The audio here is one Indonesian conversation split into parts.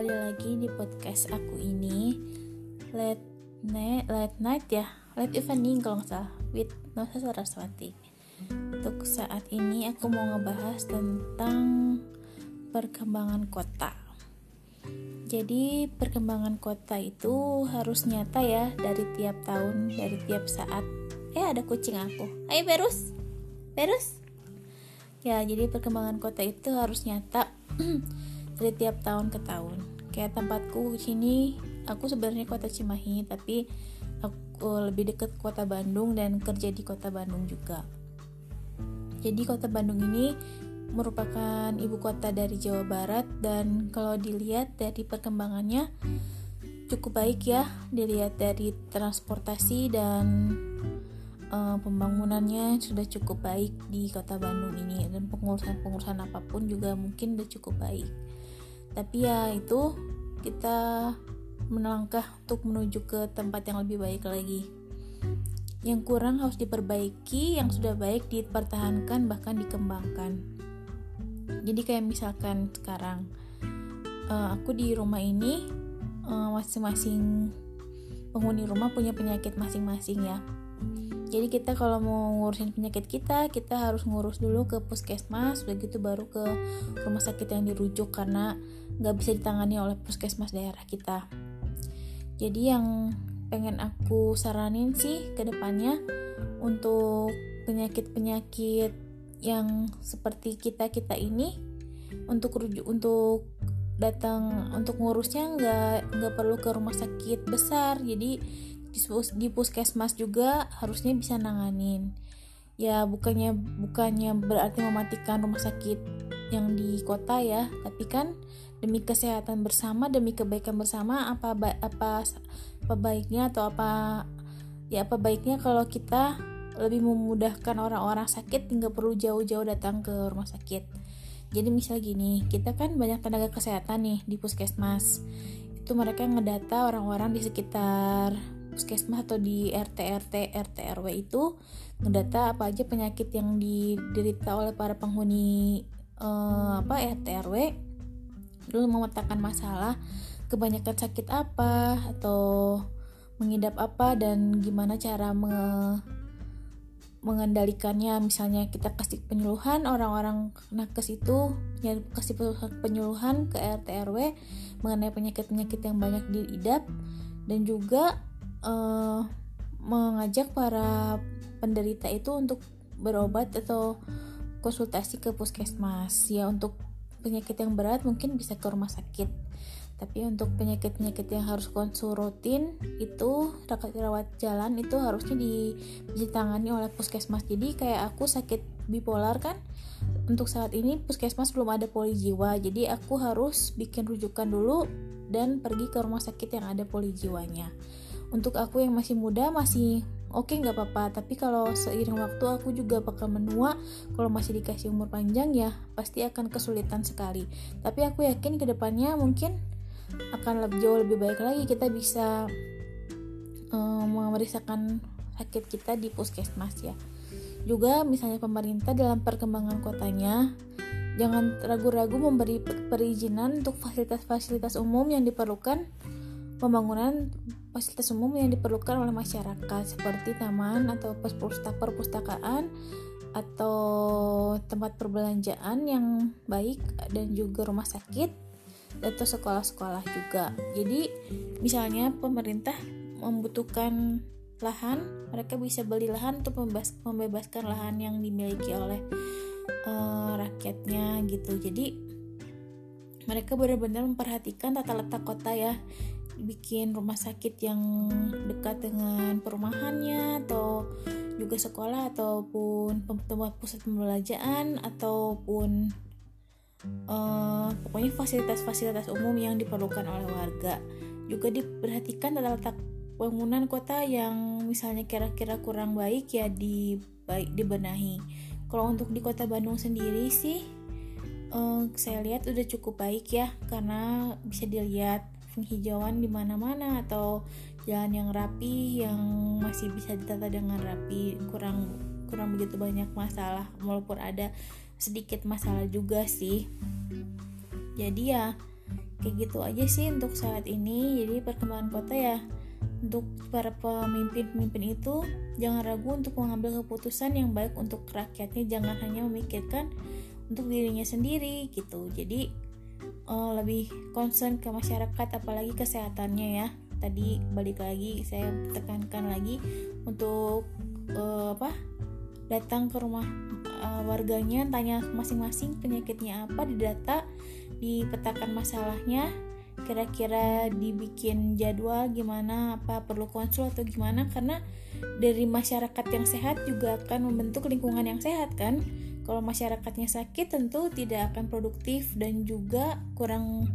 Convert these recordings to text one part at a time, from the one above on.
kembali lagi di podcast aku ini. Late Night, late night ya? Late evening kalau nggak salah. With Nosa Saraswati. Untuk saat ini aku mau ngebahas tentang perkembangan kota. Jadi perkembangan kota itu harus nyata ya Dari tiap tahun, dari tiap saat. Eh ada kucing aku. Ayo Berus Berus Ya jadi perkembangan kota itu harus nyata dari tiap tahun ke tahun kayak tempatku sini aku sebenarnya kota Cimahi tapi aku lebih dekat kota Bandung dan kerja di kota Bandung juga. Jadi kota Bandung ini merupakan ibu kota dari Jawa Barat dan kalau dilihat dari perkembangannya cukup baik ya dilihat dari transportasi dan uh, pembangunannya sudah cukup baik di kota Bandung ini. Dan pengurusan-pengurusan apa pun juga mungkin sudah cukup baik tapi ya itu kita melangkah untuk menuju ke tempat yang lebih baik lagi. Yang kurang harus diperbaiki yang sudah baik dipertahankan bahkan dikembangkan. Jadi kayak misalkan sekarang uh, aku di rumah ini uh, masing-masing penghuni rumah punya penyakit masing-masing ya jadi kita kalau mau ngurusin penyakit kita kita harus ngurus dulu ke puskesmas begitu baru ke rumah sakit yang dirujuk karena nggak bisa ditangani oleh puskesmas daerah kita. Jadi yang pengen aku saranin sih ke depannya untuk penyakit-penyakit yang seperti kita kita ini untuk rujuk untuk datang untuk ngurusnya nggak nggak perlu ke rumah sakit besar. Jadi di puskesmas juga harusnya bisa nanganin. Ya bukannya bukannya berarti mematikan rumah sakit yang di kota ya tapi kan demi kesehatan bersama demi kebaikan bersama apa apa apa baiknya atau apa ya apa baiknya kalau kita lebih memudahkan orang-orang sakit nggak perlu jauh-jauh datang ke rumah sakit. Jadi misal gini kita kan banyak tenaga kesehatan nih di puskesmas. Itu mereka ngedata orang-orang di sekitar puskesmas atau di RT RT RT RW itu ngedata apa aja penyakit yang diderita oleh para penghuni uh, apa RT RW dulu memetakan masalah kebanyakan sakit apa atau mengidap apa dan gimana cara me mengendalikannya. Misalnya kita kasih penyuluhan orang-orang nakes itu kasih penyuluhan ke RT RW mengenai penyakit-penyakit yang banyak diidap. Dan juga uh, mengajak para penderita itu untuk berobat atau konsultasi ke puskesmas. Ya untuk penyakit yang berat mungkin bisa ke rumah sakit. Tapi untuk penyakit-penyakit yang harus konsul rutin itu rawat jalan itu harusnya di, ditangani oleh puskesmas. Jadi kayak aku sakit bipolar kan untuk saat ini puskesmas belum ada poli jiwa. Jadi aku harus bikin rujukan dulu dan pergi ke rumah sakit yang ada poli jiwanya untuk aku yang masih muda masih oke okay, nggak apa-apa. Tapi kalau seiring waktu aku juga bakal menua. Kalau masih dikasih umur panjang ya pasti akan kesulitan sekali. Tapi aku yakin ke depannya mungkin akan lebih jauh lebih baik lagi. Kita bisa um, memeriksakan sakit kita di puskesmas ya. Juga misalnya pemerintah dalam perkembangan kotanya jangan ragu-ragu memberi perizinan untuk fasilitas-fasilitas umum yang diperlukan pembangunan fasilitas umum yang diperlukan oleh masyarakat seperti taman atau perpustakaan atau tempat perbelanjaan yang baik dan juga rumah sakit atau sekolah-sekolah juga. Jadi misalnya pemerintah membutuhkan lahan, mereka bisa beli lahan untuk membebaskan lahan yang dimiliki oleh uh, rakyatnya gitu. Jadi mereka benar-benar memperhatikan tata letak kota ya bikin rumah sakit yang dekat dengan perumahannya atau juga sekolah ataupun tempat pusat pembelajaran ataupun uh, pokoknya fasilitas-fasilitas umum yang diperlukan oleh warga. Juga diperhatikan tata letak bangunan kota yang misalnya kira-kira kurang baik ya di baik dibenahi. Kalau untuk di kota Bandung sendiri sih uh, saya lihat udah cukup baik ya karena bisa dilihat penghijauan di mana-mana atau jalan yang rapi yang masih bisa ditata dengan rapi kurang kurang begitu banyak masalah walaupun ada sedikit masalah juga sih. Jadi ya kayak gitu aja sih untuk saat ini. Jadi perkembangan kota ya untuk para pemimpin-pemimpin itu jangan ragu untuk mengambil keputusan yang baik untuk rakyatnya. Jangan hanya memikirkan untuk dirinya sendiri gitu. Jadi uh, lebih concern ke masyarakat apalagi kesehatannya ya. Tadi balik lagi saya tekankan lagi untuk uh, apa datang ke rumah uh, warganya tanya masing-masing penyakitnya apa didata dipetakan masalahnya kira-kira dibikin jadwal gimana apa perlu konsul atau gimana karena dari masyarakat yang sehat juga akan membentuk lingkungan yang sehat kan kalau masyarakatnya sakit tentu tidak akan produktif dan juga kurang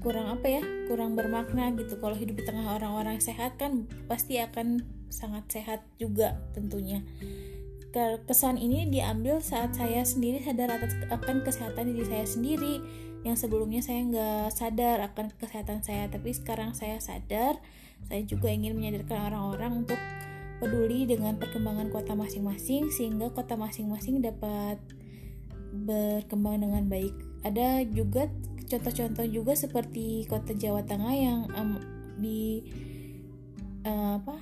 kurang apa ya kurang bermakna gitu. Kalau hidup di tengah orang-orang sehat kan pasti akan sangat sehat juga tentunya. Kesan ini diambil saat saya sendiri sadar akan kesehatan diri saya sendiri. Yang sebelumnya saya nggak sadar akan kesehatan saya tapi sekarang saya sadar saya juga ingin menyadarkan orang-orang untuk peduli dengan perkembangan kota masing-masing sehingga kota masing-masing dapat berkembang dengan baik. Ada juga contoh-contoh juga seperti kota Jawa Tengah yang um, di uh, apa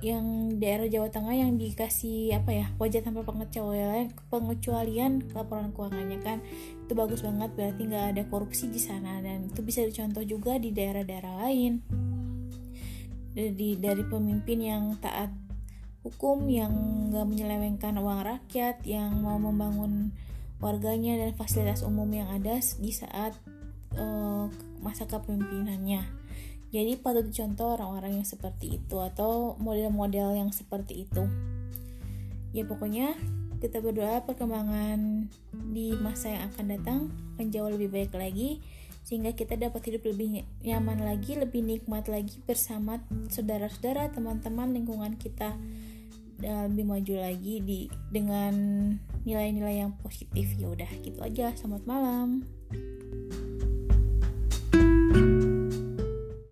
yang daerah Jawa Tengah yang dikasih apa ya wajah tanpa pengecualian pengecualian laporan keuangannya kan. Itu bagus banget berarti nggak ada korupsi di sana dan itu bisa dicontoh juga di daerah-daerah lain dari dari pemimpin yang taat hukum yang nggak menyelewengkan uang rakyat yang mau membangun warganya dan fasilitas umum yang ada di saat uh, masa kepemimpinannya. Jadi patut dicontoh orang-orang yang seperti itu atau model-model yang seperti itu. Ya pokoknya kita berdoa perkembangan di masa yang akan datang akan lebih baik lagi sehingga kita dapat hidup lebih nyaman lagi, lebih nikmat lagi bersama saudara-saudara, teman-teman lingkungan kita dan lebih maju lagi di dengan nilai-nilai yang positif. Ya udah gitu aja. Selamat malam